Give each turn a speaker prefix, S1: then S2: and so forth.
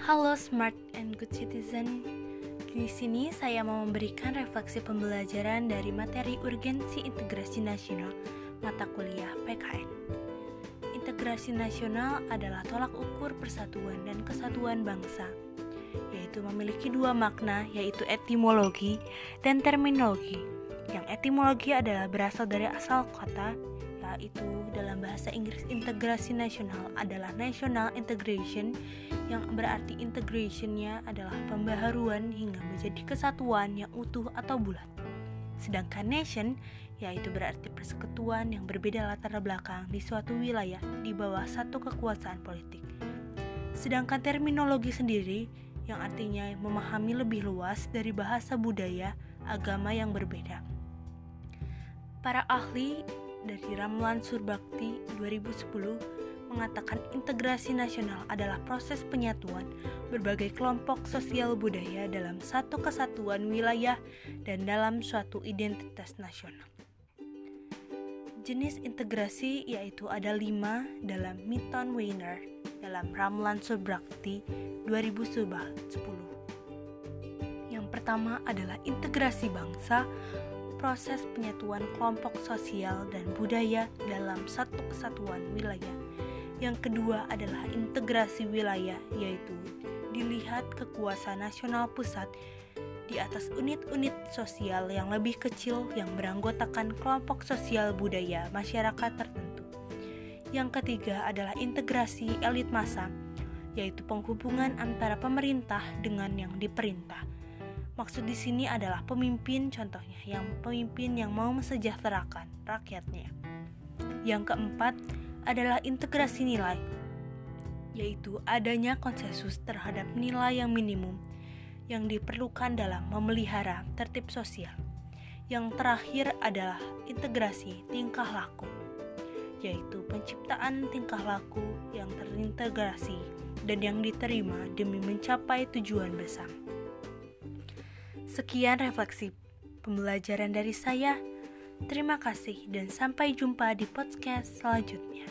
S1: Halo smart and good citizen. Di sini saya mau memberikan refleksi pembelajaran dari materi urgensi integrasi nasional mata kuliah PKN. Integrasi nasional adalah tolak ukur persatuan dan kesatuan bangsa, yaitu memiliki dua makna yaitu etimologi dan terminologi. Yang etimologi adalah berasal dari asal yaitu dalam bahasa Inggris integrasi nasional adalah national integration yang berarti integrationnya adalah pembaharuan hingga menjadi kesatuan yang utuh atau bulat. Sedangkan nation yaitu berarti persekutuan yang berbeda latar belakang di suatu wilayah di bawah satu kekuasaan politik. Sedangkan terminologi sendiri yang artinya memahami lebih luas dari bahasa budaya agama yang berbeda. Para ahli dari Ramlan Surbakti 2010 mengatakan integrasi nasional adalah proses penyatuan berbagai kelompok sosial budaya dalam satu kesatuan wilayah dan dalam suatu identitas nasional. Jenis integrasi yaitu ada lima dalam Mitton Weiner dalam Ramlan Surbakti 2010. Yang pertama adalah integrasi bangsa proses penyatuan kelompok sosial dan budaya dalam satu kesatuan wilayah. Yang kedua adalah integrasi wilayah, yaitu dilihat kekuasaan nasional pusat di atas unit-unit sosial yang lebih kecil yang beranggotakan kelompok sosial budaya masyarakat tertentu. Yang ketiga adalah integrasi elit massa, yaitu penghubungan antara pemerintah dengan yang diperintah Maksud di sini adalah pemimpin contohnya yang pemimpin yang mau mesejahterakan rakyatnya. Yang keempat adalah integrasi nilai, yaitu adanya konsensus terhadap nilai yang minimum yang diperlukan dalam memelihara tertib sosial. Yang terakhir adalah integrasi tingkah laku, yaitu penciptaan tingkah laku yang terintegrasi dan yang diterima demi mencapai tujuan bersama. Sekian refleksi pembelajaran dari saya. Terima kasih dan sampai jumpa di podcast selanjutnya.